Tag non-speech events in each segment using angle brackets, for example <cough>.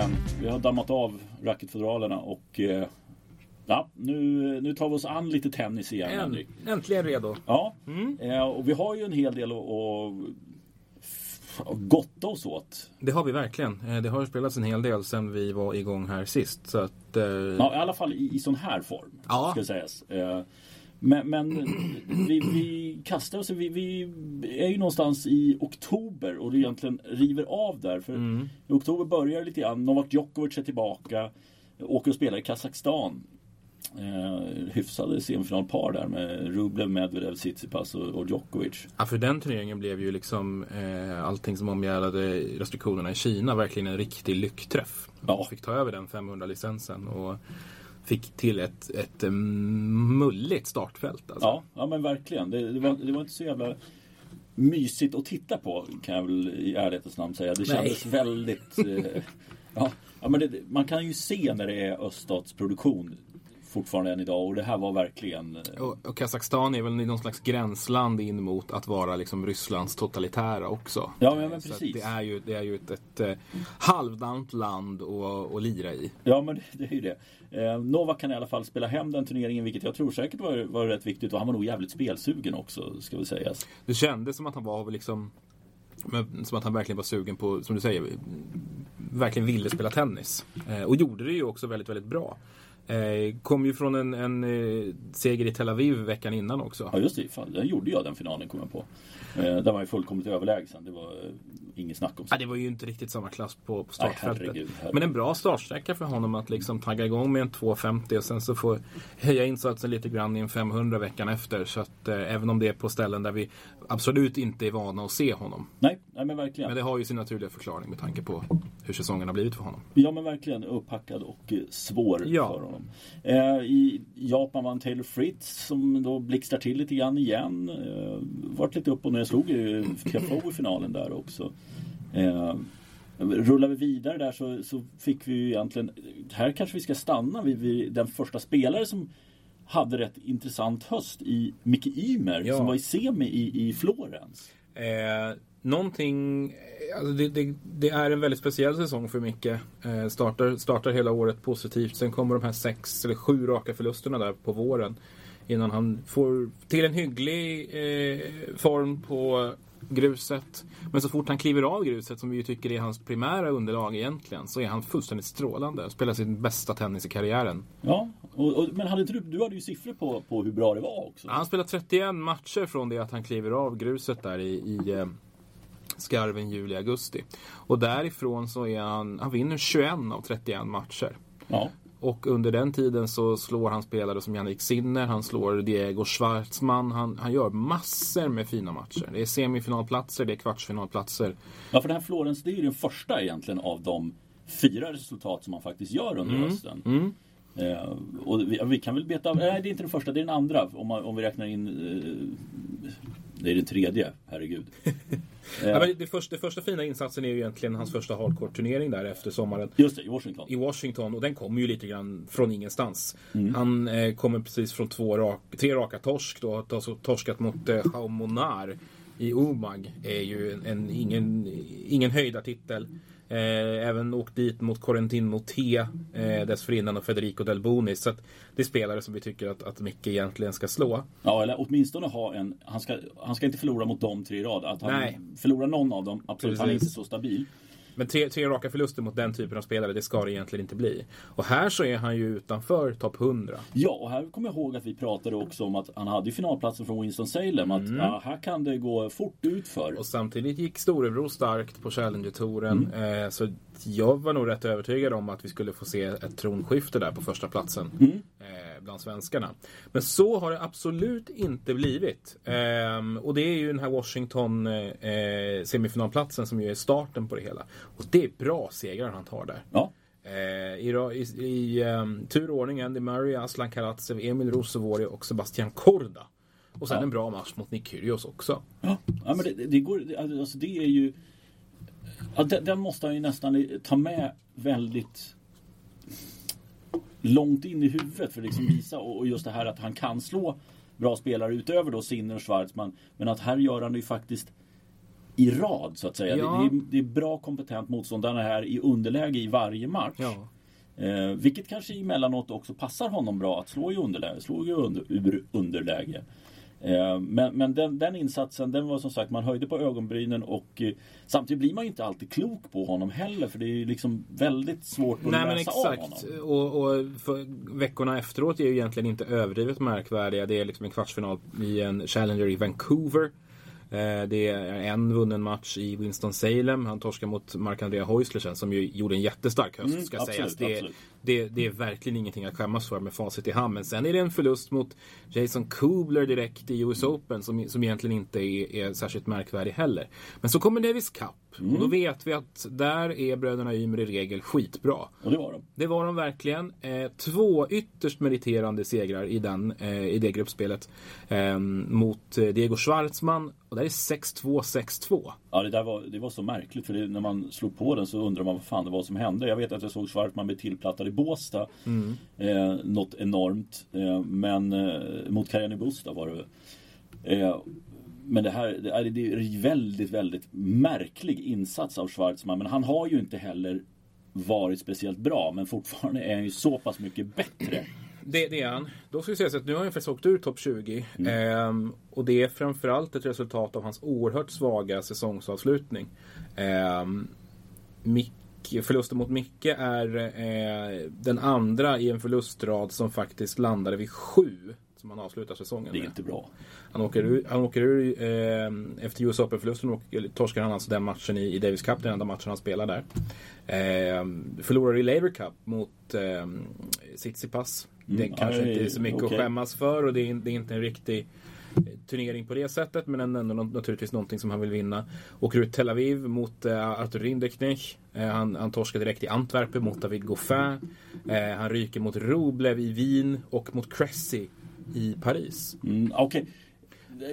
igen. Vi har dammat av racketfodralerna och eh, ja, nu, nu tar vi oss an lite tennis igen. Henrik. äntligen redo. Ja, eh, och vi har ju en hel del att, att f- gotta oss åt. Det har vi verkligen. Eh, Det har spelats en hel del sen vi var igång här sist. Så att, eh, Ja, I alla fall i, i sån här form. Ja. Ska sägas. Eh, Men, men vi, vi kastar oss, vi, vi är ju någonstans i oktober och det egentligen river av där. För Mm. i oktober börjar lite grann. Novak Djokovic är tillbaka. Åker och spelar i Kazakstan. Eh, hyfsade semifinalpar där med Rublev, Medvedev, Tsitsipas och, och Djokovic. Ja, för den turneringen blev ju liksom eh, allting som omgärdade restriktionerna i Kina verkligen en riktig lyckträff. Ja. Fick ta över den 500-licensen och fick till ett, ett eh, mulligt startfält. Alltså. Ja, ja men verkligen. Det, det, var, det var inte så jävla mysigt att titta på kan jag väl i ärlighetens namn säga. Det Nej. kändes väldigt... Eh, ja, ja, men det, man kan ju se när det är öststatsproduktion fortfarande än idag och det här var verkligen... eh, Och, och Kazakstan är väl någon slags gränsland in mot att vara liksom Rysslands totalitära också. Ja, men att precis. det är ju, det är ju ett, ett eh, halvdant land att att lira i. Ja men det, det är ju det. Eh, Novak kan i alla fall spela hem den turneringen vilket jag tror säkert var, var rätt viktigt och han var nog jävligt spelsugen också ska vi säga. Det kändes som att han var liksom men som att han verkligen var sugen på, som du säger, verkligen ville spela tennis. Eh, och gjorde det ju också väldigt, väldigt bra. Eh, kom ju från en, en eh, seger i Tel Aviv veckan innan också. Ja just det, fan, den gjorde jag den finalen kom jag på. Eh, där var ju fullkomligt överlägsen. Det var inget snack om Ja, det var ju inte riktigt samma klass på, startfältet. herregud, herregud. Men en bra startsträcka för honom att liksom tagga igång med en 2.50 och sen så få höja insatsen lite grann i en 500 veckan efter. Så att eh, även om det är på ställen där vi absolut inte är vana att se honom. Nej, nej men verkligen. Men det har ju sin naturliga förklaring med tanke på hur säsongen har blivit för honom. Ja men verkligen upphackad och eh, svår Ja. för honom. Eh, I Japan vann Taylor Fritz som då blixtrar till lite grann igen. Eh, vart lite upp och ner, slog ju Tiafoe i finalen där också. Eh, rullar vi vidare där så, så fick vi ju egentligen, här kanske vi ska stanna vid, vid den första spelare som hade rätt intressant höst i Micke Ymer Ja. som var i semi i, i Florens. Eh, någonting, eh, alltså det, det, det är en väldigt speciell säsong för Micke. Eh, startar, startar hela året positivt. Sen kommer de här sex eller sju raka förlusterna där på våren. Innan han får till en hygglig eh, form på gruset. Men så fort han kliver av gruset, som vi ju tycker är hans primära underlag egentligen, så är han fullständigt strålande. Spelar sin bästa tennis i karriären. Ja, och, och, men hade inte du, du hade ju siffror på, på hur bra det var också. Han spelar 31 matcher från det att han kliver av gruset där i, i eh, skarven juli, augusti. Och därifrån så är han, han vinner 21 av 31 matcher. Ja. Och under den tiden så slår han spelare som Jannik Sinner, han slår Diego Schwartzman, han, han gör massor med fina matcher. Det är semifinalplatser, det är kvartsfinalplatser. Ja, för den här Florens, det är ju den första egentligen av de fyra resultat som man faktiskt gör under Mm. hösten. Eh, och vi, vi kan väl beta av, nej det är inte den första, det är den andra om, man, om vi räknar in eh, Det är den tredje, herregud. <laughs> Ja, men det, första, det första fina insatsen är ju egentligen hans första hardcourt-turnering där efter sommaren. Just det, i Washington. i Washington och den kommer ju lite grann från ingenstans. Han eh, kommer precis från två rak, tre raka torsk då. Torskat mot eh, Chaumonar i Omag är ju en, en, ingen, ingen höjdartitel. Eh, även åkt dit mot Corentin Moté eh, dessförinnan och Federico Delboni. Så att det är spelare som vi tycker att, att Micke egentligen ska slå. Ja, eller åtminstone ha en... Han ska, han ska inte förlora mot de tre i rad. Att han Nej. förlorar någon av dem, absolut. Han är Precis. inte så stabil. Men tre, tre raka förluster mot den typen av spelare, det ska det egentligen inte bli. Och här så är han ju utanför topp 100. Ja, och här kommer jag ihåg att vi pratade också om att han hade ju finalplatsen från Winston-Salem. Att ja, här kan det gå fort utför. Mm. Och samtidigt gick storebror starkt på Challenger-touren. Mm. Eh, så jag var nog rätt övertygad om att vi skulle få se ett tronskifte där på första platsen Mm. eh, bland svenskarna. Men så har det absolut inte blivit. Ehm, och det är ju den här Washington eh, eh, semifinalplatsen som ju är starten på det hela. Och det är bra segrar han tar där. Ja, I, i, i um, tur och ordning Andy Murray, Aslan Karatsev, Emil Rosovori och Sebastian Korda. Och sen Ja. en bra match mot Nick Kyrgios också. Ja, ja men det, det- det går, alltså det är ju... Ja, den, den måste han ju nästan ta med väldigt långt in i huvudet för att liksom visa och, just det här att han kan slå bra spelare utöver då Sinner och Schwarzman. Men att här gör han det ju faktiskt i rad så att säga. Ja. Det, det, är, det är bra kompetent motstånd. Han är här i underläge i varje match. Ja. Eh, vilket kanske emellanåt också passar honom bra att slå i underläge, slå i under, ur underläge. Eh, men men den, den insatsen, den var som sagt, man höjde på ögonbrynen och eh, samtidigt blir man ju inte alltid klok på honom heller för det är ju liksom väldigt svårt att Nej men läsa av exakt. honom. Och, och för, veckorna efteråt är ju egentligen inte överdrivet märkvärdiga. Det är liksom en kvartsfinal i en Challenger i Vancouver. Eh, Det är en vunnen match i Winston-Salem. Han torskar mot Marc-Andrea Häusler sen som ju gjorde en jättestark höst Mm, ska absolut, sägas. Det. Det, det är verkligen ingenting att skämmas för med facit i hand. Men sen är det en förlust mot Jason Kubler direkt i US Open som, som egentligen inte är, är särskilt märkvärdig heller. Men så kommer Davis Cup. Och då Mm. vet vi att där är bröderna Ymer i regel skitbra. Och det var de. Det var de verkligen. Eh, två ytterst meriterande segrar i, den, eh, i det gruppspelet. Eh, mot Diego Schwartzman. Och där är 6-2, 6-2. Ja, det där var, det var så märkligt för det, när man slog på den så undrar man vad fan det var som hände. Jag vet att jag såg Schwartman bli tillplattad i Båstad. Mm. Eh, något enormt. Eh, men eh, mot Carreño Busta var det. Eh, men det här det är, det är en väldigt, väldigt märklig insats av Schwartzman. Men han har ju inte heller varit speciellt bra. Men fortfarande är han ju så pass mycket bättre. Det, det är han. Då ska vi säga så att nu har han faktiskt åkt ur topp 20. Ehm, och det är framförallt ett resultat av hans oerhört svaga säsongsavslutning. Ehm, Mick, förlusten mot Micke är eh, den andra i en förlustrad som faktiskt landade vid sju. Som han avslutar säsongen Det är med. inte bra. Han åker ur, han åker ur eh, efter US Open-förlusten och torskar han alltså den matchen i, i Davis Cup, den enda matchen han spelar där. Eh, förlorar i Laver Cup mot eh, Tsitsipas. Det Mm, kanske aj, inte är så mycket okej. att skämmas för och det är, det är inte en riktig turnering på det sättet men ändå naturligtvis någonting som han vill vinna. Åker ut Tel Aviv mot eh, Arthur Rinderknech. Eh, han, han torskar direkt i Antwerpen mot David Goffin. Eh, han ryker mot Rublev i Wien och mot Cressy i Paris. Mm, Okej.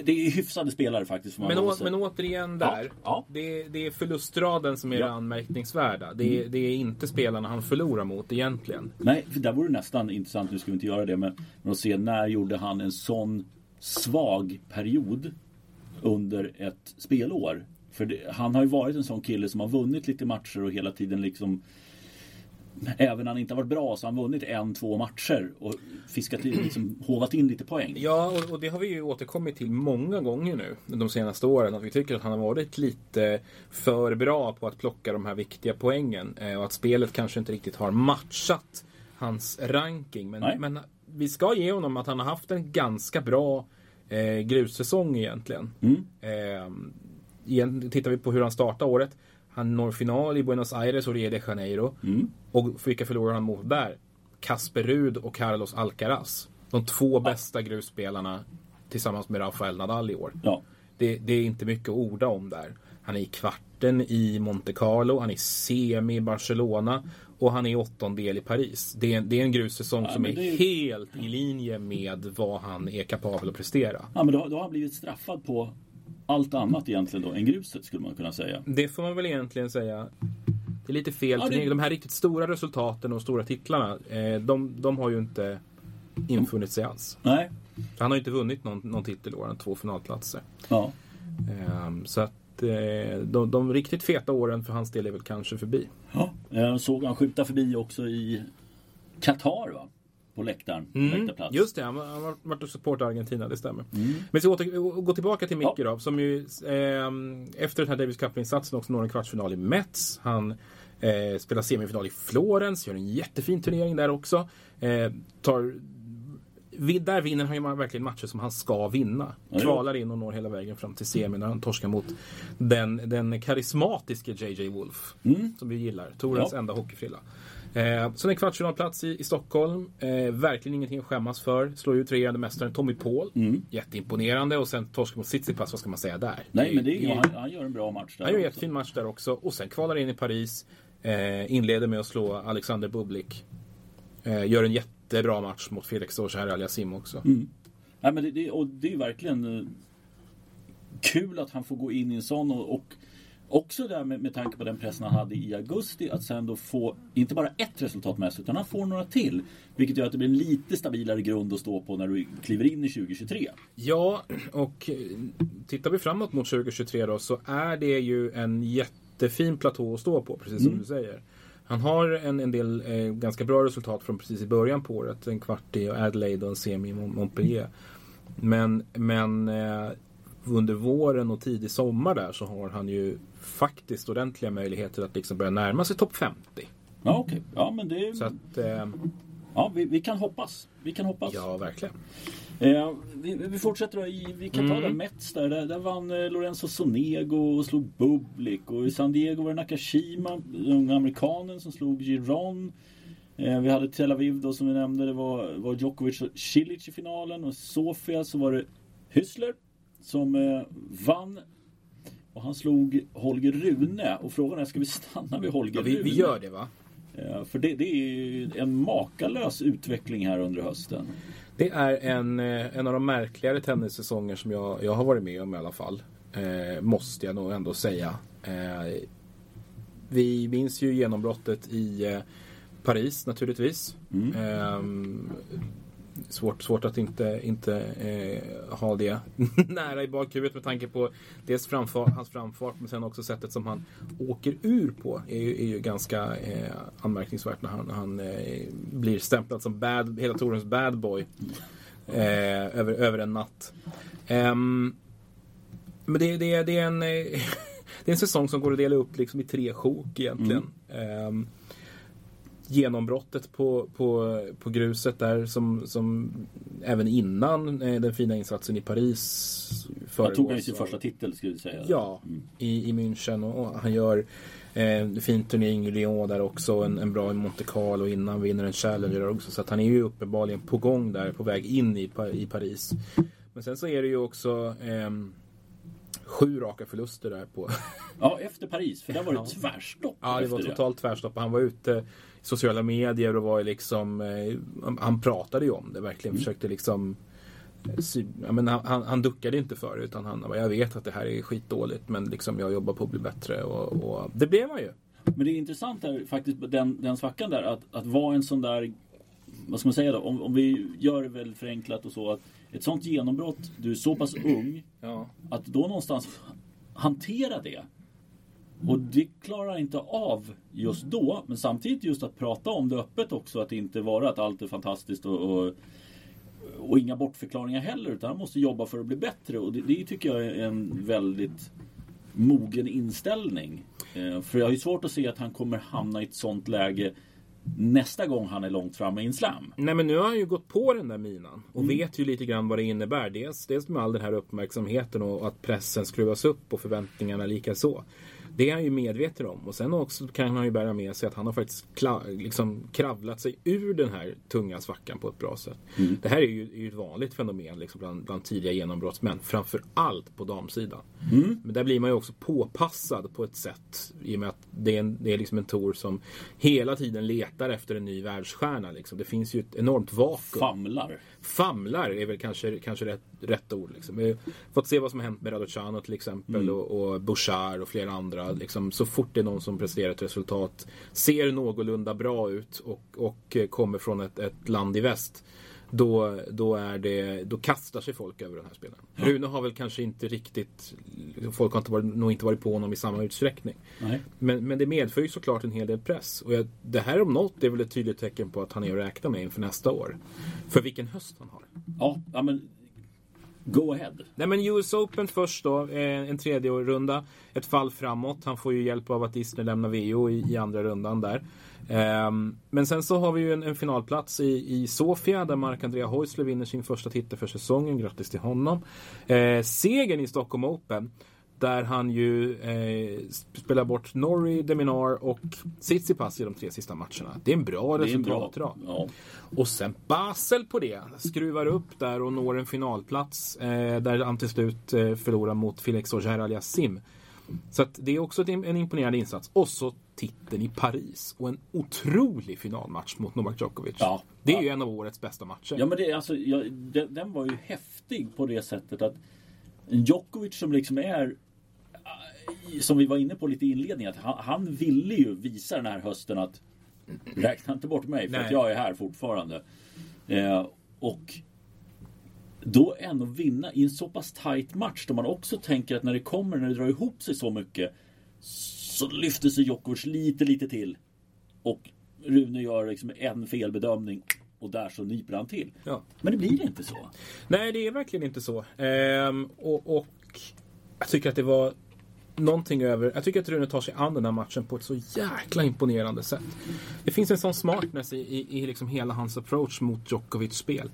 Det är hyfsade spelare faktiskt. Men, å, men återigen där. Ja, ja. Det, det är förlustraden som är Ja. det anmärkningsvärda. Det, är- det är inte spelarna han förlorar mot egentligen. Nej, för där vore det nästan intressant, nu ska vi inte göra det, men, men att se när gjorde han en sån svag period under ett spelår? För det, han har ju varit en sån kille som har vunnit lite matcher och hela tiden liksom Även när han inte har varit bra så har han vunnit en, två matcher och fiskat in, liksom hovat in lite poäng. Ja, och, och det har vi ju återkommit till många gånger nu de senaste åren. Att vi tycker att han har varit lite för bra på att plocka de här viktiga poängen. Eh, och att spelet kanske inte riktigt har matchat hans ranking. Men, men vi ska ge honom att han har haft en ganska bra eh, grussäsong egentligen. Mm. Eh, igen, tittar vi på hur han startar året. Han når final i Buenos Aires och Rio de Janeiro. Mm. Och vilka förlorar han mot där? Kasper Rud och Carlos Alcaraz. De två bästa grusspelarna tillsammans med Rafael Nadal i år. Ja. Det, det är inte mycket att orda om där. Han är i kvarten i Monte Carlo, han är semi i Barcelona och han är åttondel i Paris. Det är, det är en grussäsong Ja, som är är- helt i linje med vad han är kapabel att prestera. ja men då, då har han blivit straffad på allt annat egentligen då än gruset skulle man kunna säga. Det får man väl egentligen säga. Det är lite fel Ja, det-. De här riktigt stora resultaten och stora titlarna, eh, de, de har ju inte infunnit sig alls. Nej. Han har ju inte vunnit någon, någon titel år, han två finalplatser. Ja. Ehm, så att eh, de, de riktigt feta åren för hans del är väl kanske förbi. ja. Jag såg han skjuta förbi också i Qatar va? På läktaren. Läktarplats. Just det, han har varit och supportat Argentina, det stämmer. Mm. Men så åter, gå tillbaka till Micke Ja. då, som ju ehm, efter den här Davis Cup-insatsen också når en kvartsfinal i Mets. Han eh, spelar semifinal i Florens, gör en jättefin turnering där också. Eh, tar, där vinner han ju verkligen matcher som han ska vinna. Kvalar in och når hela vägen fram till semi när han torskar mot den, den karismatiske JJ Wolf. Mm. Som vi gillar. Torens Ja. enda hockeyfrilla. Eh, sen en kvartsfinalplats i, i Stockholm. Eh, verkligen ingenting att skämmas för. Slår ut regerande mästaren Tommy Paul. Mm. Jätteimponerande. Och sen torskar mot Tsitsipas, vad ska man säga där? Nej men det är, han, han gör en bra match där Han gör en jättefin match där också. Och sen kvalar in i Paris. Eh, inleder med att slå Alexander Bublik. Eh, gör en jättebra match mot Felix Auger Aliasim också. Mm. Nej, men det, det, och det är verkligen eh, kul att han får gå in i en sån och, och också där med, med tanke på den pressen han hade i augusti att sen då få inte bara ett resultat med sig utan han får några till. Vilket gör att det blir en lite stabilare grund att stå på när du kliver in i 2023. Ja, och eh, tittar vi framåt mot 2023 då så är det ju en jättefin platå att stå på, precis som Mm. du säger. Han har en, en del eh, ganska bra resultat från precis i början på året. En kvart i Adelaide och en semi i Mont- Montpellier. Men, men eh, under våren och tidig sommar där så har han ju faktiskt ordentliga möjligheter att liksom börja närma sig topp 50. Ja okej, ja men det... Så att, eh, Ja, vi, vi kan hoppas. Vi kan hoppas. ja verkligen. Eh, vi, vi fortsätter då i, vi kan ta Mm. Mets där. Där, där vann eh, Lorenzo Sonego och slog Bublik. Och i San Diego var det Nakashima, den unga amerikanen som slog Giron. Eh, vi hade Tel Aviv då som vi nämnde. Det var, var Djokovic och Cilic i finalen. Och i Sofia så var det Hüssler som eh, vann. Och han slog Holger Rune. Och frågan är, ska vi stanna vid Holger Ja, vi, Rune? vi gör det va? För det, det är en makalös utveckling här under hösten. Det är en, eh, en av de märkligare tennissäsonger som jag, jag har varit med om i alla fall. Eh, måste jag nog ändå säga. Eh, vi minns ju genombrottet i eh, Paris naturligtvis. Mm. Svårt, svårt att inte, inte eh, ha det <laughs> nära i bakhuvudet med tanke på dels framfart, hans framfart men sen också sättet som han åker ur på är ju, är ju ganska eh, anmärkningsvärt när han, han eh, blir stämplad som bad, hela Torens bad boy eh, över, över en natt. Ehm, men det, det, det är en eh, <laughs> det är en säsong som går att dela upp liksom i tre sjok egentligen. Ehm, genombrottet på, på, på gruset där som, som även innan eh, den fina insatsen i Paris Han tog han sin första titel skulle jag säga. Ja, Mm. i, i München och, han gör eh, fin turnering i Lyon där också. En, en bra i Monte Carlo innan vinner en Challenger där också. Så att han är ju uppenbarligen på gång där, på väg in i, i Paris. Men sen så är det ju också ehm, sju raka förluster där på Ja, efter Paris. För där var det tvärstopp. Ja, det var totalt tvärstopp. Han var ute sociala medier och var ju liksom eh, han- pratade ju om det verkligen. Mm. Försökte liksom eh, ja, men han, han, duckade inte för det utan han jag vet att det här är skitdåligt men liksom jag jobbar på att bli bättre och, och det blev han ju. Men det är intressant där faktiskt den, den svackan där att, att vara en sån där vad ska man säga då? Om, om vi gör det väldigt förenklat och så att ett sånt genombrott, du är så pass ung Ja. att då någonstans hantera det. Och det klarar inte av just då. Men samtidigt just att prata om det öppet också. Att inte vara att allt är fantastiskt och, och, och inga bortförklaringar heller. Utan han måste jobba för att bli bättre. Och det, det tycker jag är en väldigt mogen inställning. Eh, för jag har ju svårt att se att han kommer hamna i ett sånt läge nästa gång han är långt framme i en slam. Nej men nu har han ju gått på den där minan och Mm. vet ju lite grann vad det innebär. Dels, dels med all den här uppmärksamheten och att pressen skruvas upp och förväntningarna lika så. Det är han ju medveten om och sen också kan han ju bära med sig att han har faktiskt liksom kravlat sig ur den här tunga svackan på ett bra sätt. Mm. Det här är ju, är ju ett vanligt fenomen liksom bland, bland tidiga genombrottsmän. Framför allt på damsidan. Mm. Men där blir man ju också påpassad på ett sätt i och med att det är, en, det är liksom en tour som hela tiden letar efter en ny världsstjärna. Liksom. Det finns ju ett enormt vakuum. Famlar. Famlar är väl kanske, kanske rätt, rätt ord. Liksom. Vi har fått se vad som har hänt med Raducanu till exempel Mm. och, och Bouchard och flera andra. Liksom, så fort det är någon som presterar ett resultat, ser någorlunda bra ut och, och kommer från ett, ett land i väst. Då, då, är det, då kastar sig folk över den här spelaren. Rune har väl kanske inte riktigt Folk har inte varit, nog inte varit på honom i samma utsträckning. Nej. Men, men det medför ju såklart en hel del press. Och jag, det här om något är väl ett tydligt tecken på att han är att räkna med inför nästa år. För vilken höst han har. Ja, ja men Go ahead. Nej men US Open först då, eh, en tredje runda. Ett fall framåt. Han får ju hjälp av att Isner lämnar VO i, i andra rundan där. Um, men sen så har vi ju en, en finalplats i, i Sofia där Mark-Andrea Häusler vinner sin första titel för säsongen. Grattis till honom. Uh, segern i Stockholm Open. Där han ju eh, spelar bort Norrie, Deminar och Tsitsipas i de tre sista matcherna. Det är en bra resultatrad. Ja. Och sen Basel på det. Skruvar upp där och når en finalplats. Eh, där han till slut eh, förlorar mot Felix Auger Aliassime. Så att det är också en imponerande insats. Och så titeln i Paris. Och en otrolig finalmatch mot Novak Djokovic. Ja. Det är Ja. ju en av årets bästa matcher. Ja men det alltså, ja, den, den var ju häftig på det sättet att Djokovic som liksom är som vi var inne på lite i inledningen, att han, han ville ju visa den här hösten att räkna inte bort mig för Nej. att jag är här fortfarande. Eh, och då ändå vinna i en så pass tight match då man också tänker att när det kommer, när det drar ihop sig så mycket så lyfter sig Djokovic lite, lite till. Och Rune gör liksom en felbedömning och där så nyper han till. Ja. Men det blir inte så. Nej, det är verkligen inte så. Ehm, och, och jag tycker att det var någonting över... Jag tycker att Rune tar sig an den här matchen på ett så jäkla imponerande sätt. Det finns en sån smartness i, i, i liksom hela hans approach mot Djokovics spel.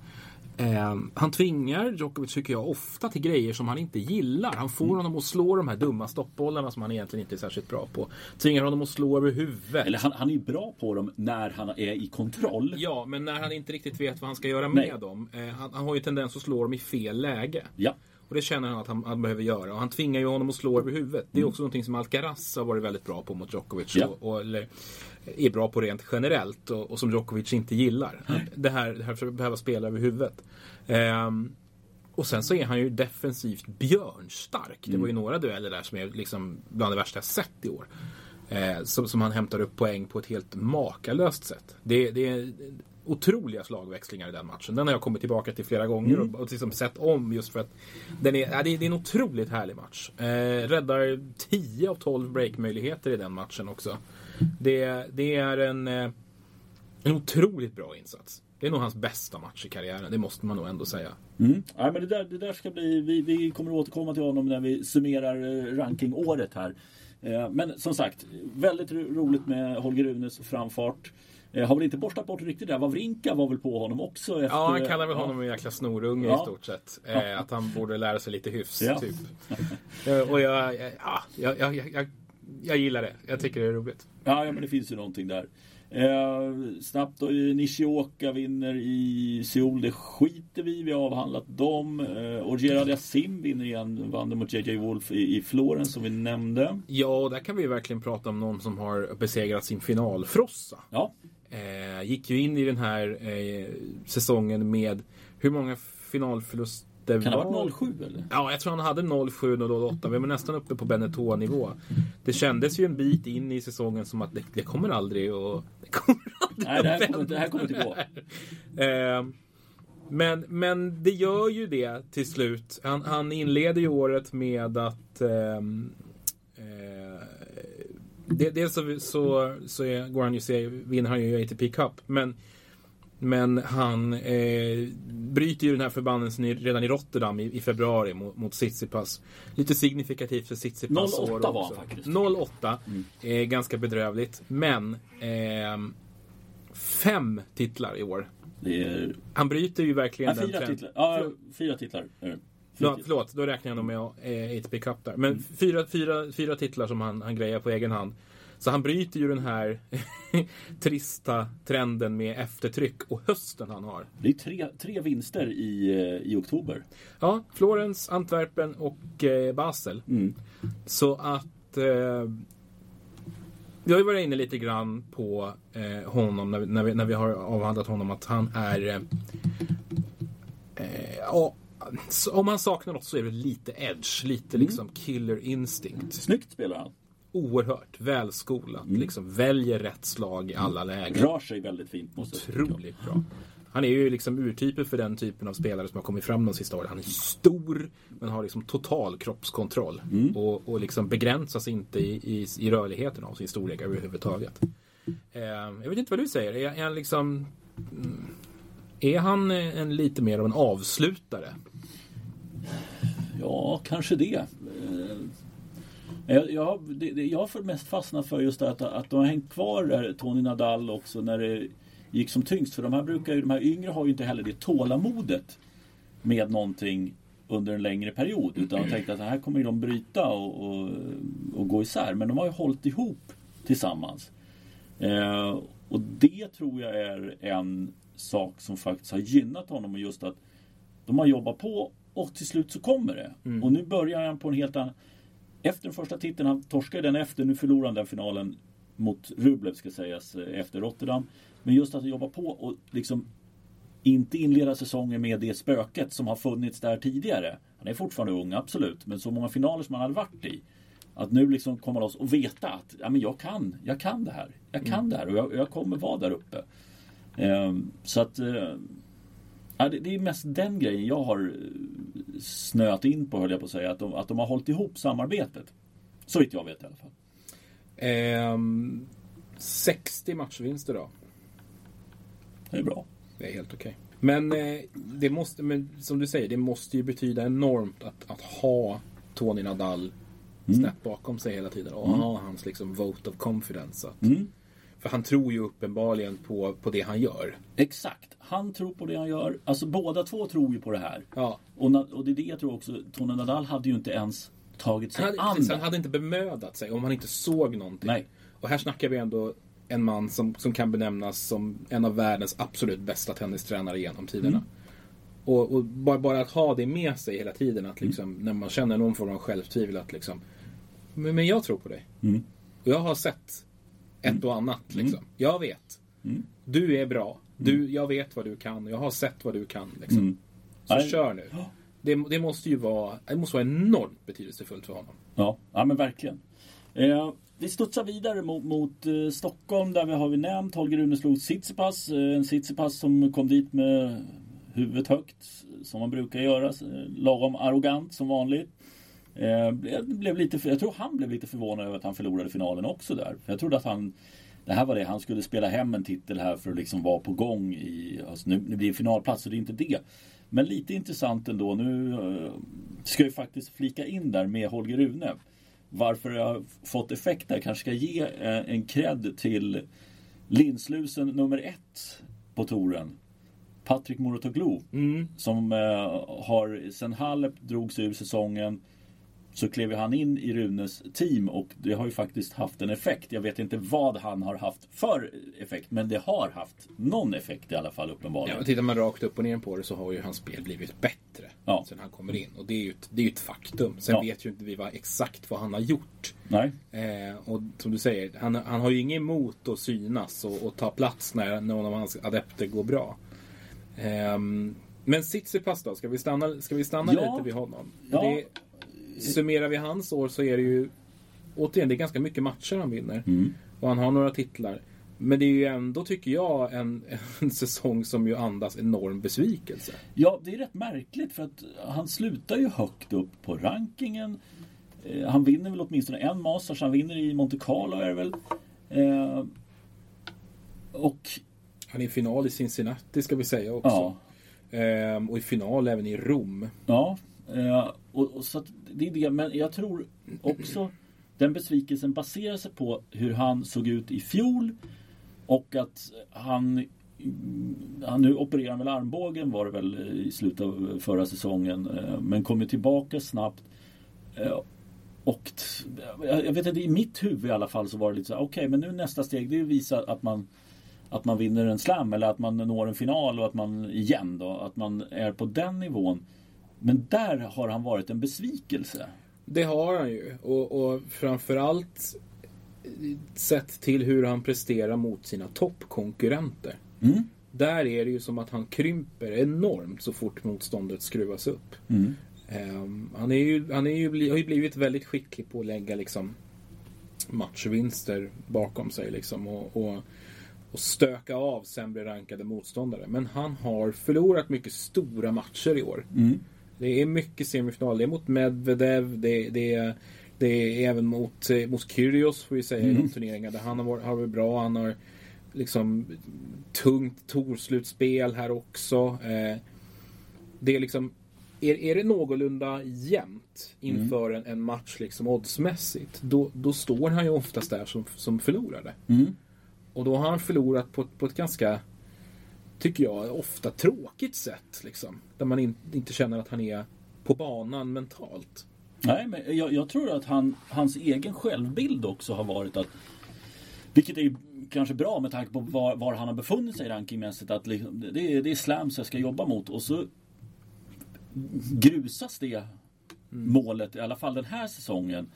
Ehm, han tvingar Djokovic, tycker jag, ofta till grejer som han inte gillar. Han får honom att slå de här dumma stoppbollarna som han egentligen inte är särskilt bra på. Tvingar honom att slå över huvudet. Eller han, han är bra på dem när han är i kontroll. Ja, men när han inte riktigt vet vad han ska göra Nej. med dem. Eh, han, han har ju tendens att slå dem i fel läge. Ja. Och det känner han att han, han behöver göra. Och han tvingar ju honom att slå över huvudet. Det är Mm. också någonting som Alcaraz har varit väldigt bra på mot Djokovic. Ja. Och, och, eller är bra på rent generellt. Och, och som Djokovic inte gillar. Det här, det här för att behöva spela över huvudet. Ehm, och sen så är han ju defensivt björnstark. Det var ju Mm. några dueller där som är liksom bland det värsta jag sett i år. Eh, som, som han hämtar upp poäng på ett helt makalöst sätt. Det, det är otroliga slagväxlingar i den matchen. Den har jag kommit tillbaka till flera gånger och, och liksom sett om just för att den är, ja, det, är, det är en otroligt härlig match. Eh, räddar 10 av 12 breakmöjligheter i den matchen också. Det, det är en, eh, en otroligt bra insats. Det är nog hans bästa match i karriären, det måste man nog ändå säga. Mm. Nej, men det, där, det där ska bli... Vi, vi kommer att återkomma till honom när vi summerar eh, rankingåret här. Eh, Men som sagt, väldigt ro- roligt med Holger Runes framfart. Eh, Har väl inte borstat bort riktigt där. Wawrinka var väl på honom också? Efter, Ja, han kallar väl Ja. honom en jäkla snorunge Ja. i stort sett. Eh, att han borde lära sig lite hyfs, Ja. typ. <laughs> Eh, och jag, ja, jag, jag, jag, jag gillar det. Jag tycker det är roligt. Ja, ja, men det finns ju någonting där. Eh, snabbt då, Nishioka vinner i Seoul. Det skiter vi. Vi har avhandlat dem. Eh, och Gerard Yassim vinner igen. Vann mot JJ Wolf i, i Florens som vi nämnde. Ja, och där kan vi verkligen prata om någon som har besegrat sin finalfrossa. Ja, Eh, gick ju in i den här eh, säsongen med hur många finalförluster kan det ha var varit 07 eller? Ja, jag tror han hade 07 och 08. Vi var nästan uppe på Benetton-nivå. Det kändes ju en bit in i säsongen som att det, det kommer aldrig att... Det kommer aldrig Nej, det här att kommer, det här kommer inte gå. Eh, men, men det gör ju det till slut. Han, han inleder ju året med att ehm, eh, Dels så, så, så är, går han ju se, vinner han ju ATP Cup. Men, men han eh, bryter ju den här förbannelsen redan i Rotterdam i, i februari mot, mot Tsitsipas. Lite signifikativt för Tsitsipas 08 år var han också. faktiskt. 08. Eh, ganska bedrövligt. Men ehm, fem titlar i år. Är Han bryter ju verkligen ja, den fyra trend- titlar. Ja, fyra titlar. Titlar. förlåt, då räknar jag nog med eh, Cup där. Men fyra, fyra, fyra titlar som han, han grejar på egen hand. Så han bryter ju den här <laughs> trista trenden med eftertryck och hösten han har. Det är tre, tre vinster i, eh, i oktober. Ja, Florens, Antwerpen och eh, Basel. Mm. Så att eh, vi har ju varit inne lite grann på eh, honom när vi, när, vi, när vi har avhandlat honom att han är eh, eh, ja, om han saknar något så är det lite edge, lite liksom killer instinct. Snyggt spelar han. Oerhört välskolat, liksom väljer rätt slag i alla lägen. Rör sig väldigt fint. Måste. Otroligt bra. Han är ju liksom urtypen för den typen av spelare som har kommit fram de sista åren. Han är stor, men har liksom total kroppskontroll. Och, och liksom begränsas inte i, i, i rörligheten av sin storlek överhuvudtaget. Eh, jag vet inte vad du säger. Är, är han liksom... Är han eh, en lite mer av en avslutare? Ja, kanske det. Eh, jag, jag, har- det, jag har för mest fastnat för just det att, att de har hängt kvar där, Tony Nadal också när det gick som tyngst. För de här, brukar, ju- de här yngre har ju inte heller det tålamodet med någonting under en längre period. Utan de tänkte att här kommer de bryta och, och, och gå isär. Men de har ju hållit ihop tillsammans. Eh, och det tror jag är en sak som faktiskt har gynnat honom. Och just att de har jobbat på och till slut så kommer det. Och nu börjar han på en helt annan... Efter den första titeln, han torskade den efter, nu förlorade han den finalen mot Rublev ska sägas eh, efter Rotterdam. Men just att jobba på och liksom inte inleda säsongen med det spöket som har funnits där tidigare. Han är fortfarande ung, absolut. Men så många finaler som han hade varit i. Att nu liksom komma loss och veta att ja, men jag, kan, jag kan det här. Jag kan det här och jag, jag kommer vara där uppe. Eh, så att eh, ja, det, är mest den grejen jag har eh, snöat in på höll jag på att säga. Att de, att de har hållit ihop samarbetet. Så vitt jag vet i alla fall. Ehm, 60 matchvinster då. Det är bra. Det är helt okej. Men eh, det måste, men som du säger, det måste ju betyda enormt att, att ha Tony Nadal snett bakom sig hela tiden och ha hans liksom vote of confidence. Att, Mm. För han tror ju uppenbarligen på, på det han gör. Exakt. Han tror på det han gör. Alltså båda två tror ju på det här. Ja. Och, och det är det jag tror också. Tony Nadal hade ju inte ens tagit sig Han an hade, det. han hade inte bemödat sig om han inte såg någonting. Nej. Och här snackar vi ändå en man som, som kan benämnas som en av världens absolut bästa tennistränare genom tiderna. Mm. Och, och bara, bara att ha det med sig hela tiden, att liksom, Mm. när man känner någon form av självtvivel, att liksom, men, men jag tror på dig. Mm. Och jag har sett ett och annat. Liksom. Jag vet. Mm. Du är bra. Du, jag vet vad du kan. Jag har sett vad du kan. Liksom. Mm. Så Nej. kör nu. Det, det måste ju vara, det måste vara enormt betydelsefullt för honom. Ja, ja men verkligen. Eh, vi studsar vidare mot, mot eh, Stockholm där vi har vi nämnt Holger Rune slog Tsitsipas. Eh, en Tsitsipas som kom dit med huvudet högt som man brukar göra. eh, Lagom arrogant som vanligt. Eh, blev, lite, jag tror han blev lite förvånad över att han förlorade finalen också där. Jag trodde att han det här var det, han skulle spela hem en titel här för att liksom vara på gång i, alltså nu, nu blir det finalplats så det är inte det. Men lite intressant ändå, nu eh, ska jag faktiskt flika in där med Holger Rune. Varför jag har fått effekt där, kanske ska ge eh, en cred till linslusen nummer ett på touren. Patrik Muratoglu. Som eh, har, sen Halep drog sig ur säsongen så klev han in i Runes team och det har ju faktiskt haft en effekt. Jag vet inte vad han har haft för effekt men det har haft någon effekt i alla fall uppenbarligen. Ja, tittar man rakt upp och ner på det så har ju hans spel blivit bättre Ja. sen han kommer in. Och det är ju ett, det är ju ett faktum. Sen Ja. vet ju inte vi vad, exakt vad han har gjort. Nej. Eh, och som du säger, han, han har ju inget emot att synas och, och ta plats när någon av hans adepter går bra. Ehm, men Tsitsipas då? Ska vi stanna, ska vi stanna Ja. lite vid honom? Ja. Det, summerar vi hans år så är det ju återigen, det är ganska mycket matcher han vinner. Mm. Och han har några titlar. Men det är ju ändå, tycker jag, en, en säsong som ju andas enorm besvikelse. Ja, det är rätt märkligt för att han slutar ju högt upp på rankingen. Eh, han vinner väl åtminstone en Masters. Han vinner i Monte Carlo är det väl. Eh, och Han är i final i Cincinnati ska vi säga också. ja, Ehm, och i final även i Rom. Ja, eh, och, och så att det är det. Men jag tror också den besvikelsen baserar sig på hur han såg ut i fjol och att han mm, han nu opererar han väl armbågen var det väl i slutet av förra säsongen eh, men kommer tillbaka snabbt. Eh, Och jag vet inte, i mitt huvud i alla fall så var det lite så här, okej men nu nästa steg det är att visa att man att man vinner en slam eller att man når en final och att man igen då, att man är på den nivån. Men där har han varit en besvikelse. Det har han ju. Och, och framförallt sett till hur han presterar mot sina toppkonkurrenter. Mm. Där är det ju som att han krymper enormt så fort motståndet skruvas upp. Mm. Ehm, han är ju, han är ju, har ju blivit väldigt skicklig på att lägga liksom matchvinster bakom sig liksom och, och, och stöka av sämre rankade motståndare. Men han har förlorat mycket stora matcher i år. Mm. Det är mycket semifinal. Det är mot Medvedev. Det, det, är, det är även mot, eh, mot Kyrgios får vi säga i de turneringar där han har varit, har varit bra. Han har liksom tungt torslutspel här också. Eh, det är liksom är, är det någorlunda jämnt inför en, en match liksom oddsmässigt då, då står han ju oftast där som, som förlorare. Mm. Och då har han förlorat på, på ett ganska, tycker jag, ofta tråkigt sätt. Liksom, där man in, inte känner att han är på banan mentalt. Nej, men jag, jag tror att han, hans egen självbild också har varit att vilket är kanske bra med tanke på var, var han har befunnit sig rankingmässigt. Att liksom, det, är, det är slams jag ska jobba mot. Och så grusas det målet, i alla fall den här säsongen.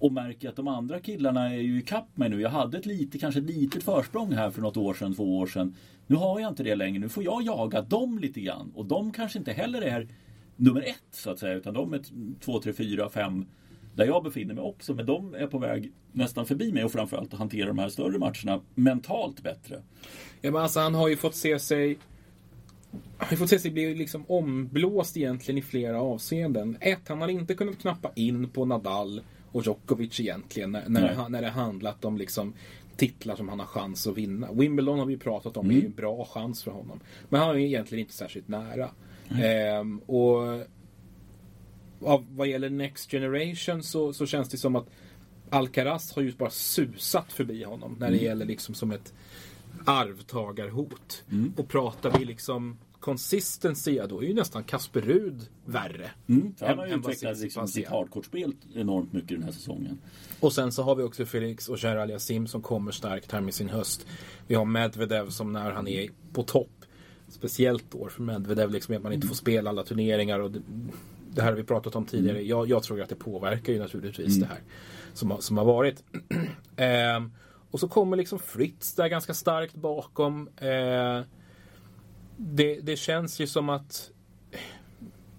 Och märker att de andra killarna är ju ikapp mig nu. Jag hade ett lite, kanske ett litet försprång här för något år sedan, två år sedan. Nu har jag inte det längre. Nu får jag jaga dem lite grann. Och de kanske inte heller är nummer ett så att säga. Utan de är två, tre, fyra, fem där jag befinner mig också. Men de är på väg nästan förbi mig och framförallt att hantera de här större matcherna mentalt bättre. Ja, men alltså, han har ju fått se sig han har fått se sig bli liksom omblåst egentligen i flera avseenden. Ett, han har inte kunnat knappa in på Nadal och Djokovic egentligen när, när, det, när det handlat om liksom titlar som han har chans att vinna. Wimbledon har vi pratat om, mm. är ju en bra chans för honom. Men han är egentligen inte särskilt nära. Ehm, och av, vad gäller Next Generation så, så känns det som att Alcaraz har ju bara susat förbi honom när det mm. gäller liksom som ett arvtagarhot. Mm. Och pratar vi liksom consistency, ja, då är ju nästan Kasper Rud värre. Mm, han har ju utvecklat liksom sitt hardcourt-spel enormt mycket den här säsongen. Och sen så har vi också Felix och Gerald Yassim som kommer starkt här med sin höst. Vi har Medvedev som när han är på topp. Speciellt år för Medvedev, liksom att man inte får spela alla turneringar. Och det, det här har vi pratat om tidigare. Mm. Jag, jag, tror att det påverkar ju naturligtvis mm. det här som, som har varit. <clears throat> ehm, och så kommer liksom Fritz där ganska starkt bakom. Ehm, det, det känns ju som att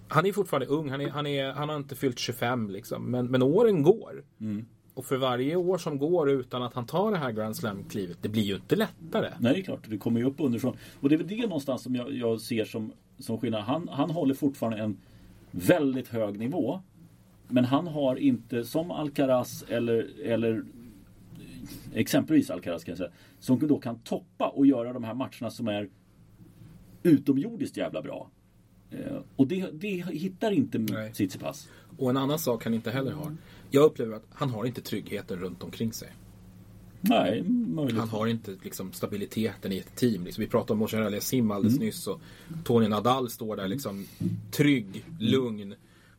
han är fortfarande ung, han, är, han, är, han har inte fyllt 25 liksom. Men, men åren går. Mm. Och för varje år som går utan att han tar det här Grand Slam-klivet, det blir ju inte lättare. Nej, det är klart. Det kommer ju upp underifrån. Och det är väl det någonstans som jag, jag ser som, som skillnad. Han, han håller fortfarande en väldigt hög nivå. Men han har inte, som Alcaraz eller, eller exempelvis Alcaraz kan jag säga, som då kan toppa och göra de här matcherna som är utomjordiskt jävla bra. Eh, och det, det hittar inte Tsitsipas. Och en annan sak han inte heller har. Jag upplever att han har inte tryggheten runt omkring sig. Nej, möjligt. Han har inte liksom, stabiliteten i ett team. Liksom, vi pratade om Moshe Sim alldeles mm. nyss. Och Tony Nadal står där liksom trygg, lugn.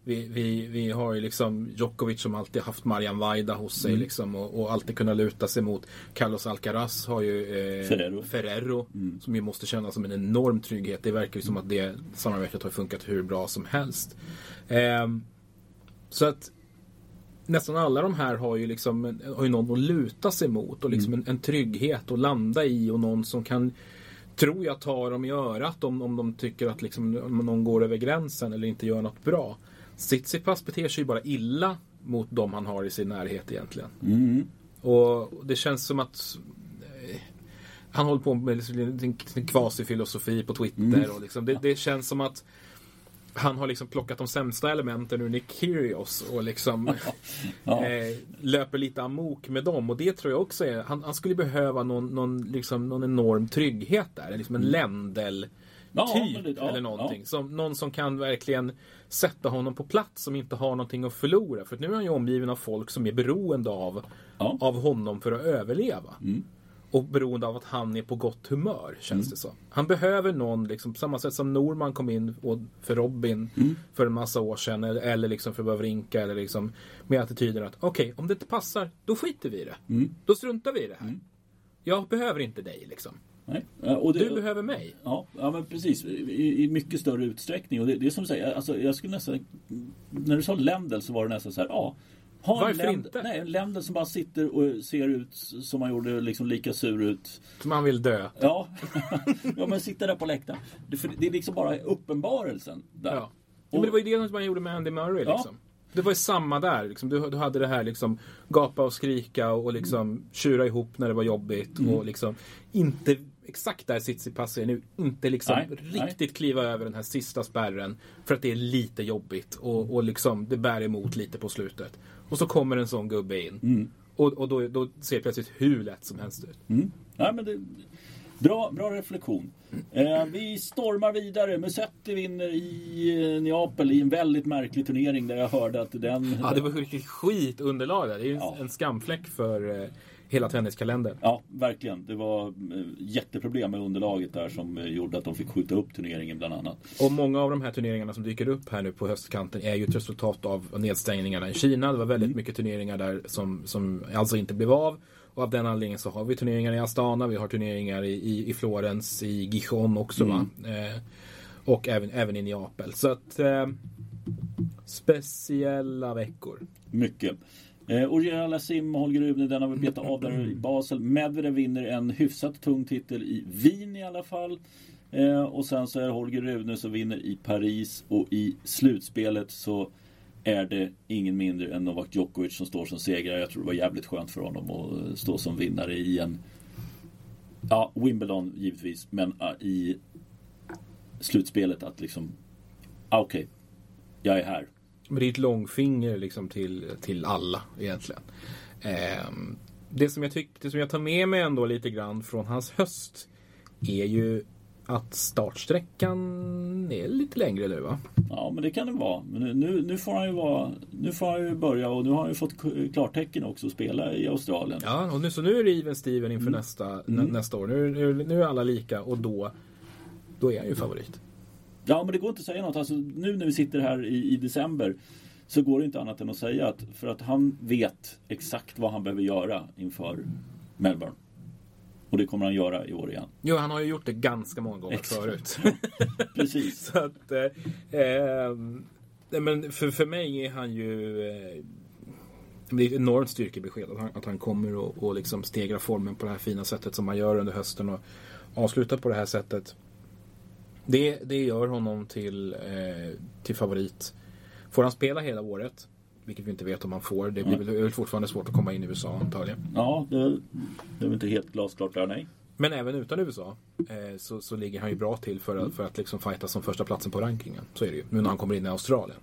Vi, vi, vi har ju liksom Djokovic som alltid haft Marian Vaida hos sig mm. liksom, och, och, alltid kunnat luta sig mot. Carlos Alcaraz har ju eh, Ferrero, Ferrero mm. som ju måste kännas som en enorm trygghet. Det verkar ju som att det samarbetet har funkat hur bra som helst. Eh, så att nästan alla de här har ju liksom har ju någon att luta sig mot och liksom mm. en, en, trygghet att landa i och någon som kan tror jag ta dem i örat om, om de tycker att liksom, om någon går över gränsen eller inte gör något bra. Tsitsipas beter sig ju bara illa mot dem han har i sin närhet egentligen. Mm. Och det känns som att eh, han håller på med sin kvasifilosofi på Twitter. Mm. Och liksom, det, det, känns som att han har liksom plockat de sämsta elementen ur Nick Kyrgios och liksom <laughs> ja. eh, löper lite amok med dem. Och det tror jag också är, han, han skulle behöva någon, någon, liksom, någon enorm trygghet där. Liksom en mm. ländel ja, typ ja, eller någonting. Ja. Som, någon som kan verkligen sätta honom på plats som inte har någonting att förlora. För nu är han ju omgiven av folk som är beroende av, av honom för att överleva. Mm och beroende av att han är på gott humör känns mm. det som. Han behöver någon, liksom, på samma sätt som Norman kom in för Robin mm. för en massa år sedan eller, eller liksom för Wawrinka eller liksom med attityden att okej, okay, om det inte passar, då skiter vi i det. Mm. Då struntar vi i det här. Mm. Jag behöver inte dig liksom. Nej. Och det, du behöver mig. Ja, ja men precis. I, I, mycket större utsträckning. Och det, det är som du säger, alltså, jag skulle nästan... När du sa Lendl så var det nästan så här, ja. Ha Varför en inte? Nej, en länder som bara sitter och ser ut som han gjorde, liksom lika sur ut. Som han vill dö. Ja, <laughs> ja men sitter där på läktaren. Det, det är liksom bara uppenbarelsen där. Ja. Och, men det var ju det som man gjorde med Andy Murray ja. liksom. Det var ju samma där. Liksom. Du, du hade det här liksom gapa och skrika och liksom mm. tjura ihop när det var jobbigt. Mm. Och liksom inte exakt där Tsitsipas är nu. Inte liksom nej, riktigt nej. kliva över den här sista spärren. För att det är lite jobbigt och, och liksom det bär emot lite på slutet. Och så kommer en sån gubbe in. Mm. Och, och då, då ser det plötsligt hur lätt som helst ut. Mm. Ja, men det, bra, bra reflektion. Eh, vi stormar vidare. Musetti vinner i eh, Neapel i en väldigt märklig turnering där jag hörde att den... Ja, det var riktigt skitunderlag där. Det är ju ja. en skamfläck för eh, hela tenniskalendern. Ja, verkligen. Det var eh, jätteproblem med underlaget där som eh, gjorde att de fick skjuta upp turneringen bland annat. Och många av de här turneringarna som dyker upp här nu på höstkanten är ju ett resultat av nedstängningarna i Kina. Det var väldigt mm. mycket turneringar där som, som alltså inte blev av. Och av den anledningen så har vi turneringar i Astana, vi har turneringar i, i, i Florens, i Gijon också mm. Eh, och även, även i Neapel. Så att eh, speciella veckor. Mycket. Eh, Oriela Sim, Holger Rune, den har vi betat av där i Basel. Medvedev vinner en hyfsat tung titel i Wien i alla fall. Eh, och sen så är det Holger Rune som vinner i Paris och i slutspelet så är det ingen mindre än Novak Djokovic som står som segrare. Jag tror det var jävligt skönt för honom att stå som vinnare i en Ja, Wimbledon givetvis, men uh, i slutspelet att liksom ah, Okej, okay, jag är här. Men det är ett långfinger liksom till, till alla egentligen. Eh, det, som jag tyck, det som jag tar med mig ändå lite grann från hans höst är ju att startsträckan är lite längre nu va? Ja men det kan det vara. Men nu, nu, får han ju vara, nu får han ju börja och nu har han ju fått klartecken också att spela i Australien. Ja och nu, så nu är det even Steven inför mm. nästa, mm. nästa år. Nu, nu, nu är alla lika och då, då är han ju favorit. Ja men det går inte att säga något. Alltså, nu när vi sitter här i, i december så går det inte annat än att säga att för att han vet exakt vad han behöver göra inför Melbourne. Och det kommer han göra i år igen. Jo, han har ju gjort det ganska många gånger Exakt. förut. <laughs> Precis. Så att, eh, eh, men för, för mig är han ju... Eh, det är ett enormt styrkebesked att han, att han kommer och, och liksom stegra formen på det här fina sättet som han gör under hösten och avslutar på det här sättet. Det, det gör honom till, eh, till favorit. Får han spela hela året vilket vi inte vet om man får. Det blir väl fortfarande svårt att komma in i USA antagligen. Ja, det, det är väl inte helt glasklart där, nej. Men även utan USA eh, så, så ligger han ju bra till för, att, för att liksom fighta som första platsen på rankingen. Så är det ju. Nu när han kommer in i Australien.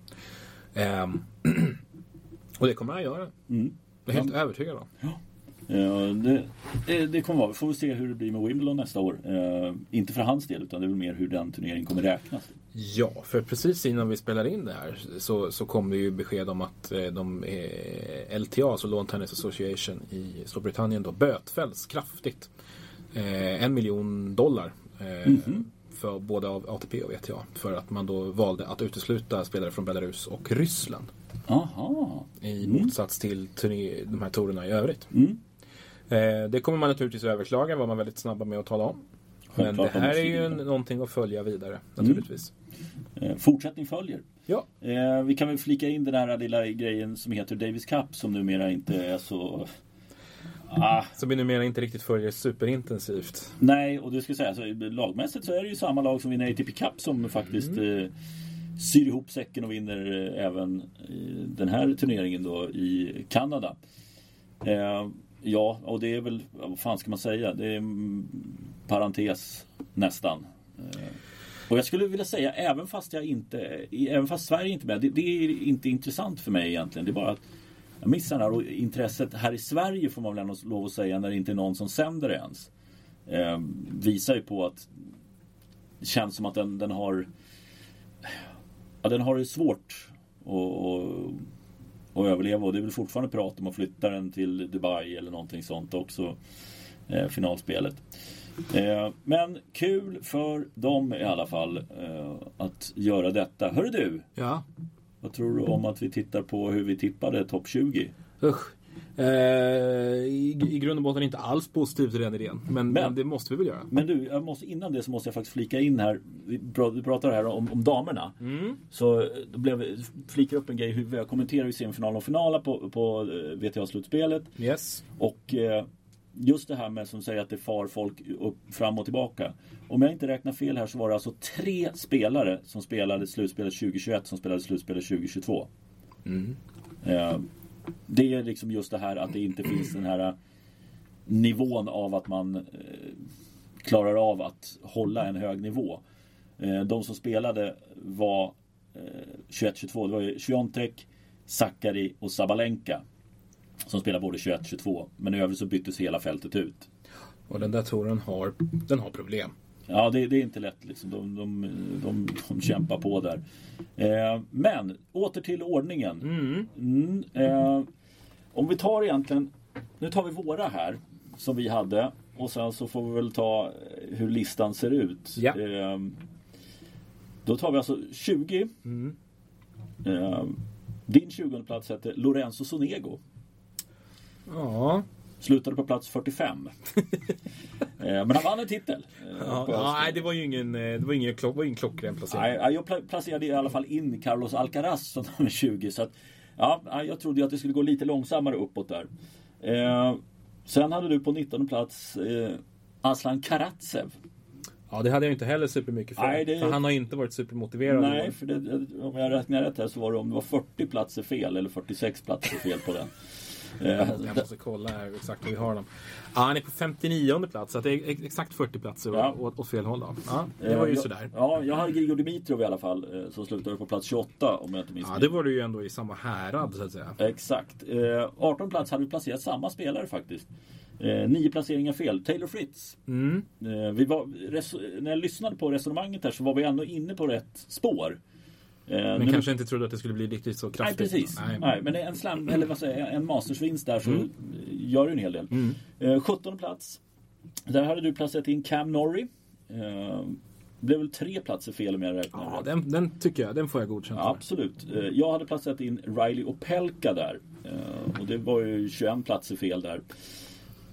Eh, <clears throat> och det kommer han göra. Mm. Jag är helt ja. övertygad om. Ja. Ja, det, det, kommer vara. Vi får väl se hur det blir med Wimbledon nästa år. Eh, inte för hans del utan det är väl mer hur den turneringen kommer räknas. Ja, för precis innan vi spelar in det här så, så kom det ju besked om att eh, de eh, LTA, alltså Lawn Tennis Association i Storbritannien då bötfälls kraftigt. Eh, en miljon dollar eh, mm -hmm. för både av ATP och WTA för att man då valde att utesluta spelare från Belarus och Ryssland. Aha. I mm. motsats till turné, de här torerna i övrigt. Mm. Eh, det kommer man naturligtvis överklaga, var man väldigt snabba med att tala om. Men det här är ju någonting att följa vidare naturligtvis. Mm. Fortsättning följer. Ja. Eh, vi kan väl flika in den här lilla grejen som heter Davis Cup som numera inte är så... Ah. Som vi numera inte riktigt följer superintensivt. Nej, och det ska säga så lagmässigt så är det ju samma lag som vinner ATP Cup som faktiskt mm. eh, syr ihop säcken och vinner eh, även den här turneringen då i Kanada. Eh, Ja, och det är väl, vad fan ska man säga? Det är en parentes nästan. Eh, och jag skulle vilja säga, även fast jag inte, även fast Sverige inte är med, det, det är inte intressant för mig egentligen. Det är bara att jag missar det här och intresset här i Sverige får man väl ändå lov att säga när det inte är någon som sänder det ens. Eh, visar ju på att det känns som att den, den har ja, den har det svårt att och överleva. Och det är väl fortfarande prat om att flytta den till Dubai eller någonting sånt också. Eh, finalspelet. Eh, men kul för dem i alla fall eh, att göra detta. Hör du! Ja? Vad tror du om att vi tittar på hur vi tippade topp 20? Usch. Eh, i, I grund och botten inte alls positiv till den idén. Men, men, men, det måste vi väl göra. Men du, jag måste, innan det så måste jag faktiskt flika in här. Vi pratar här om, om damerna. Mm. Så då blev, flikar upp en grej. Hur jag kommenterar ju semifinalen och finalen på, på eh, VTA-slutspelet. Yes. Och eh, just det här med som säger att det far folk upp, fram och tillbaka. Om jag inte räknar fel här så var det alltså tre spelare som spelade slutspelet 2021 som spelade slutspelet 2022. Mm. Eh, det är liksom just det här att det inte finns den här äh, nivån av att man äh, klarar av att hålla en hög nivå. Äh, de som spelade var 21-22. Det var ju Sakari och Sabalenka. Som spelade både 21-22. Men i övrigt så byttes hela fältet ut. Och den där touren har, den har problem. Ja, det, det, är inte lätt. Liksom. De, de, de, de kämpar på där. Eh, men åter till ordningen. Mm. Mm, eh, om vi tar egentligen, nu tar vi våra här som vi hade och sen så får vi väl ta hur listan ser ut. Ja. Eh, då tar vi alltså 20. Mm. Eh, din 20 plats heter Lorenzo Sonego. Ja. Slutade på plats 45. <laughs> Eh, men han vann en titel. Eh, ja, nej, det var ju ingen, eh, det var ingen, klock, var ingen klockren placering. Nej, jag placerade i alla fall in Carlos Alcaraz som <laughs> nummer 20. Så att, ja, jag trodde att det skulle gå lite långsammare uppåt där. Eh, sen hade du på 19 plats eh, Aslan Karatsev. Ja, det hade jag inte heller supermycket för. Nej, det- För han har inte varit supermotiverad. Nej, för det, om jag räknar rätt här så var det om det var 40 platser fel eller 46 platser fel på den. Eh, Jag måste kolla exakt hur vi har dem. Ja, han är på 59 plats, så det är ex- exakt 40 platser Ja. åt, åt fel håll. Då. Ja, det var ju jag, sådär. Ja, jag hade Grigor Dimitrov i alla fall eh, som slutade på plats 28 om jag inte minns Ja, det var det ju ändå i samma härad så att säga. Exakt. Eh, 18 plats hade vi placerat samma spelare faktiskt. Eh, nio placeringar fel. Taylor Fritz. Mm. Eh, var, när jag lyssnade på resonemanget här så var vi ändå inne på rätt spår. Eh, Men nu- kanske inte trodde att det skulle bli riktigt så Nej kraftigt. precis. Nej. Nej. men en slam, eller vad säger jag, en mastersvinst där så Mm. gör det en hel del. Eh, 17 plats. Där hade du placerat in Cam Norrie. Eh, blev väl tre platser fel om jag räknar Ja, den, den tycker jag. Den får jag godkänt Ja, absolut. Eh, Jag hade placerat in Riley Opelka där. Eh, Och det var ju 21 platser fel där.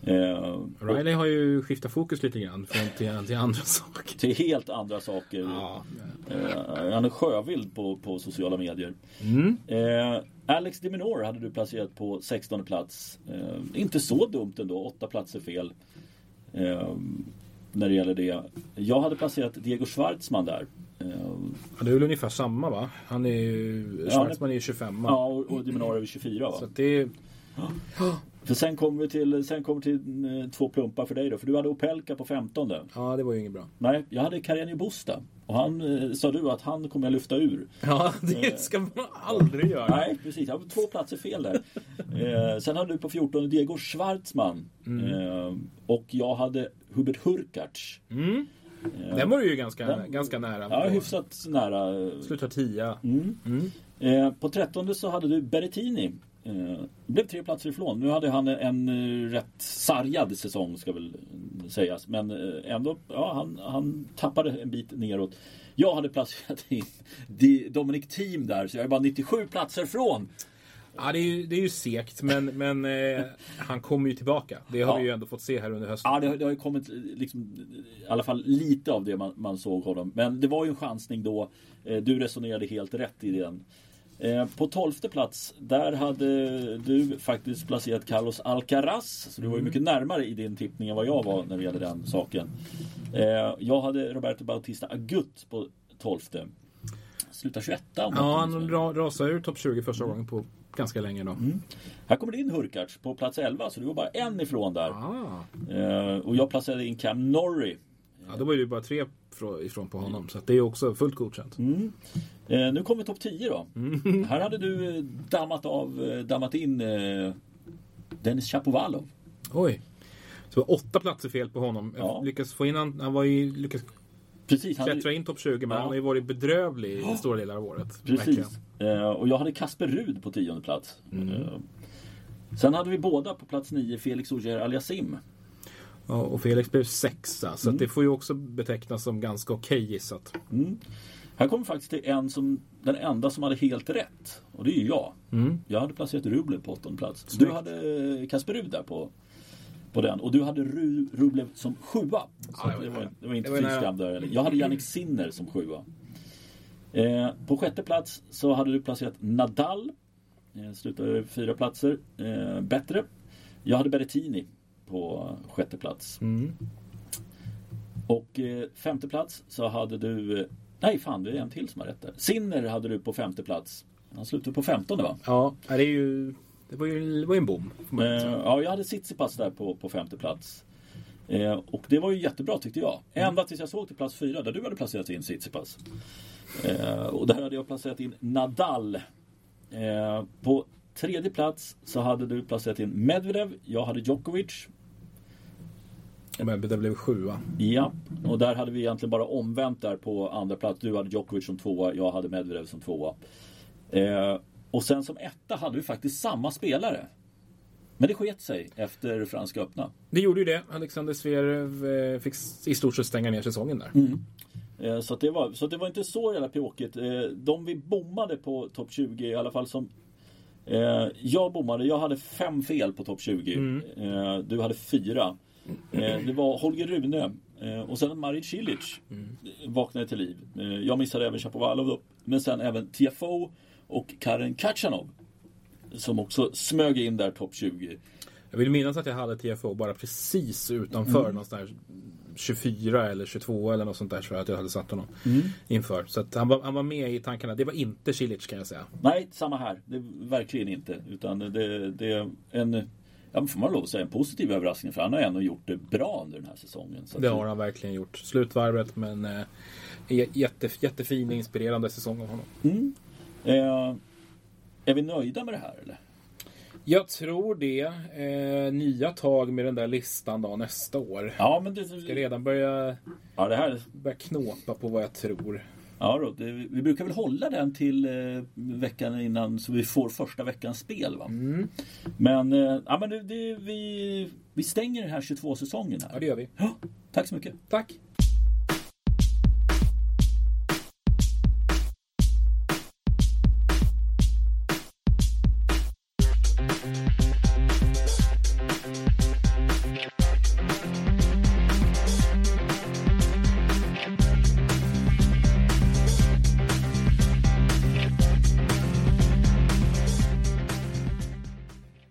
Eh, Riley har ju skiftat fokus lite grann från till, till andra saker. Till helt andra saker. Ja. Eh, Han är sjövild på, på sociala medier. Mm. Eh, Alex Diminor hade du placerat på 16 plats. Eh, inte så dumt ändå, åtta platser fel. Eh, när det gäller det. Jag hade placerat Diego Schwartzman där. Eh, Det är väl ungefär samma va? Han är ju... Schwarzman är ju 25 ja, och, och Diminor är väl 24 va? Så det är... För sen kommer vi till, sen kommer vi till eh, två plumpar för dig då. För du hade Opelka på 15. Ja, det var ju inget bra. Nej, jag hade Karenio Busta. Och han eh, sa du att han kommer jag lyfta ur. Ja, det ska man aldrig göra. Nej, precis. Jag har två platser fel där. Eh, sen hade du på 14 Diego Schwartzman. Eh, och jag hade Hubert Hurkacz. Mm. Den var du ju ganska, Den- ganska nära. Ja, hyfsat nära. eh, Slutar 10. Mm. Eh, på 13 så hade du Berrettini. Eh, det blev tre platser ifrån. Nu hade han en eh, rätt sargad säsong ska väl sägas. Men eh, ändå, ja, han, han tappade en bit neråt. Jag hade placerat in Dominic Thiem där, så jag är bara 97 platser från. Ja, det är ju, det är ju segt, men, men eh, han kommer ju tillbaka. Det har Ja. vi ju ändå fått se här under hösten. Ja, det, har- det har ju kommit liksom, i alla fall lite av det man, man såg honom. Men det var ju en chansning då. Eh, Du resonerade helt rätt i den. Eh, På tolfte plats, där hade du faktiskt placerat Carlos Alcaraz. Så du var ju mycket närmare i din tippning än vad jag var när det gäller den saken. Eh, Jag hade Roberto Bautista Agut på tolfte. Slutar 21 om jag Ja, han fel. ra, rasade ur topp 20 första gången på ganska länge då. Här kommer din Hurkacz på plats 11, så du var bara en ifrån där. Ah. Eh, Och jag placerade in Cam Norrie. Ja, då var ju bara tre frå- ifrån på honom. Så det är också fullt godkänt. Eh, nu kommer topp 10 då. Här hade du eh, dammat av, eh, dammat in eh, Dennis Chapovalov. Oj. Så var åtta platser fel på honom. Ja. lyckades få in han, han var ju, lyckades Precis, klättra in topp 20 men Ja. han har ju varit bedrövlig i stora delar av året. Precis. Eh, och jag hade Kasper Rud på tionde plats. Eh, sen hade vi båda på plats 9 Felix Auger Aliasim. Ja, och Felix blev sexa. Mm. Så att det får ju också betecknas som ganska okej gissat. Här kommer faktiskt till en som den enda som hade helt rätt. Och det är ju jag. Jag hade placerat Rublev på åttonde plats. Du Snyggt. hade eh, Kasper Rud där på, på den. Och du hade Ru, Rublev som sjua. Så det var- det var inte fy skam där. Jag hade Jannik Sinner som sjua. Eh, på sjätte plats så hade du placerat Nadal. Eh, slutade fyra platser eh, bättre. Jag hade Berrettini på sjätte plats. Och eh, femte plats så hade du... Nej fan, det är en till som har rätt där. Sinner hade du på femte plats. Han slutade på femtonde va? Ja, det är ju... Det var ju, det var ju en bom. Eh, ja, jag hade Tsitsipas där på, på femte plats. Eh, och det var ju jättebra tyckte jag. Ända tills jag såg till plats fyra där du hade placerat in Tsitsipas. Eh, och där hade jag placerat in Nadal. Eh, på tredje plats så hade du placerat in Medvedev. Jag hade Djokovic. Men det blev sjua. Ja, och där hade vi egentligen bara omvänt där på andra plats. Du hade Djokovic som tvåa, jag hade Medvedev som tvåa. Eh, och sen som etta hade vi faktiskt samma spelare. Men det sket sig efter Franska öppna. Det gjorde ju det. Alexander Zverev eh, fick i stort sett stänga ner säsongen där. Mm. Eh, Så, det var, så det var inte så jävla pjåkigt. Eh, De vi bommade på topp 20 i alla fall som eh, Jag bommade, jag hade fem fel på topp 20. Eh, Du hade fyra. Eh, Det var Holger Rune eh, och sen Marit Cilic vaknade till liv. Eh, Jag missade även Chapovalov men sen även Tiafoe och Karen Kachanov. Som också smög in där topp 20. Jag vill minnas att jag hade TFO bara precis utanför Mm. någonstans där 24 eller 22 eller något sånt där tror jag att jag hade satt honom Mm. inför. Så han, var, han var med i tankarna. Det var inte Cilic kan jag säga. Nej, samma här. Det, verkligen inte. Utan det, det är en, ja, men får man lov att säga, en positiv överraskning. För han har ändå gjort det bra under den här säsongen. Det har han verkligen gjort. Slutvarvet men eh, jätte, jättefin inspirerande säsong av honom. Mm. Eh, är vi nöjda med det här eller? Jag tror det. Eh, nya tag med den där listan då nästa år. Ja, men det, ska redan börja, ja, det här börja knåpa på vad jag tror. Ja då, det, vi brukar väl hålla den till eh, veckan innan så vi får första veckans spel. Va? Mm. Men, eh, ja, men det, det, vi, vi stänger den här 22-säsongen Ja, här. det gör vi. Ja, tack så mycket. Tack!